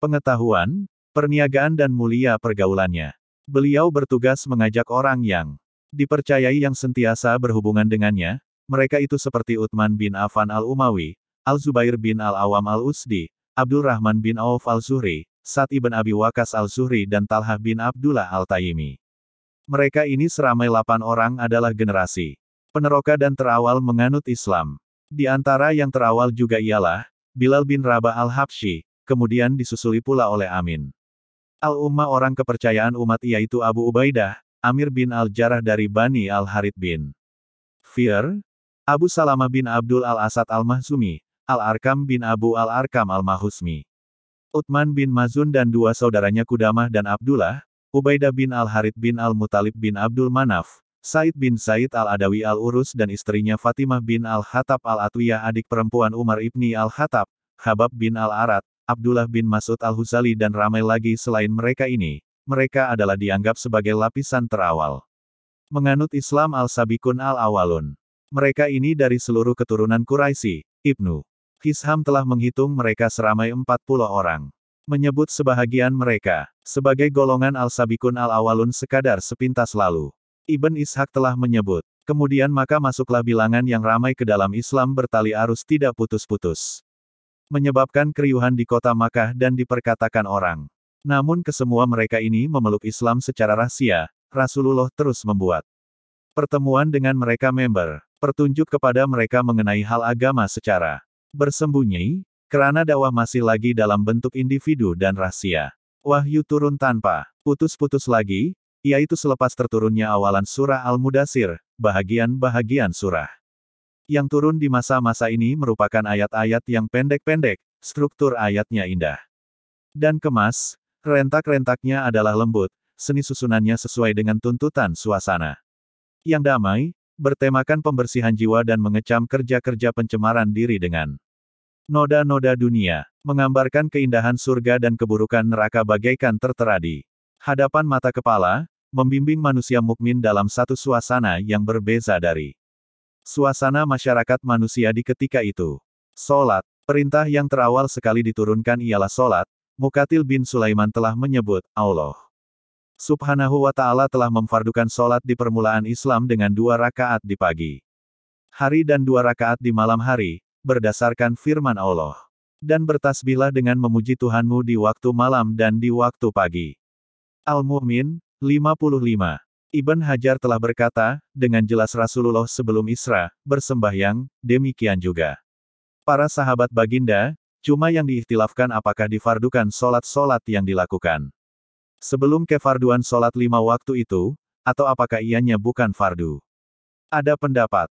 pengetahuan, perniagaan dan mulia pergaulannya. Beliau bertugas mengajak orang yang dipercayai yang sentiasa berhubungan dengannya, mereka itu seperti Uthman bin Affan al-Umawi, Al-Zubair bin al-Awam al-Usdi, Abdul Rahman bin Auf al-Zuhri, Sa'd ibn Abi Wakas al-Zuhri dan Talhah bin Abdullah al-Taimi. Mereka ini seramai 8 orang adalah generasi peneroka dan terawal menganut Islam. Di antara yang terawal juga ialah, Bilal bin Rabah al-Habsyi, kemudian disusuli pula oleh Amin. Al-Ummah orang kepercayaan umat yaitu Abu Ubaidah, Amir bin Al-Jarrah dari Bani Al-Harith bin Fir, Abu Salamah bin Abdul Al-Asad Al-Mahzumi, Al-Arkam bin Abu Al-Arkam Al-Mahusmi. Uthman bin Mazun dan dua saudaranya Kudamah dan Abdullah, Ubaidah bin Al-Harith bin Al-Mutalib bin Abdul Manaf, Said bin Said Al-Adawi Al-Urus dan istrinya Fatimah bin Al-Khattab Al-Atwiyah adik perempuan Umar ibni Al-Khattab, Habab bin Al-Arat, Abdullah bin Masud Al-Huzali dan ramai lagi selain mereka ini, mereka adalah dianggap sebagai lapisan terawal. Menganut Islam Al-Sabikun Al-Awalun. Mereka ini dari seluruh keturunan Quraisy, Ibnu Hisham telah menghitung mereka seramai 40 orang. Menyebut sebahagian mereka sebagai golongan al-sabikun al-awalun sekadar sepintas lalu. Ibn Ishaq telah menyebut, kemudian maka masuklah bilangan yang ramai ke dalam Islam bertali arus tidak putus-putus. Menyebabkan keriuhan di kota Makkah dan diperkatakan orang. Namun kesemua mereka ini memeluk Islam secara rahasia, Rasulullah terus membuat pertemuan dengan mereka member Pertunjuk kepada mereka mengenai hal agama secara bersembunyi, kerana dakwah masih lagi dalam bentuk individu dan rahasia. Wahyu turun tanpa putus-putus lagi, yaitu selepas terturunnya awalan surah Al-Mudasir, bahagian-bahagian surah. Yang turun di masa-masa ini merupakan ayat-ayat yang pendek-pendek, struktur ayatnya indah. Dan kemas, rentak-rentaknya adalah lembut, seni susunannya sesuai dengan tuntutan suasana. Yang damai, bertemakan pembersihan jiwa dan mengecam kerja-kerja pencemaran diri dengan noda-noda dunia, menggambarkan keindahan surga dan keburukan neraka bagaikan tertera di hadapan mata kepala, membimbing manusia mukmin dalam satu suasana yang berbeza dari suasana masyarakat manusia di ketika itu. Solat, perintah yang terawal sekali diturunkan ialah solat, Mukatil bin Sulaiman telah menyebut, Allah subhanahu wa ta'ala telah memfardukan sholat di permulaan Islam dengan dua rakaat di pagi hari dan dua rakaat di malam hari, berdasarkan firman Allah. Dan bertasbihlah dengan memuji Tuhanmu di waktu malam dan di waktu pagi. Al-Mu'min, 55. Ibn Hajar telah berkata, dengan jelas Rasulullah sebelum Isra, bersembahyang, demikian juga. Para sahabat baginda, cuma yang diikhtilafkan apakah difardukan sholat-sholat yang dilakukan. Sebelum kefarduan sholat lima waktu itu, atau apakah ianya bukan fardu? Ada pendapat,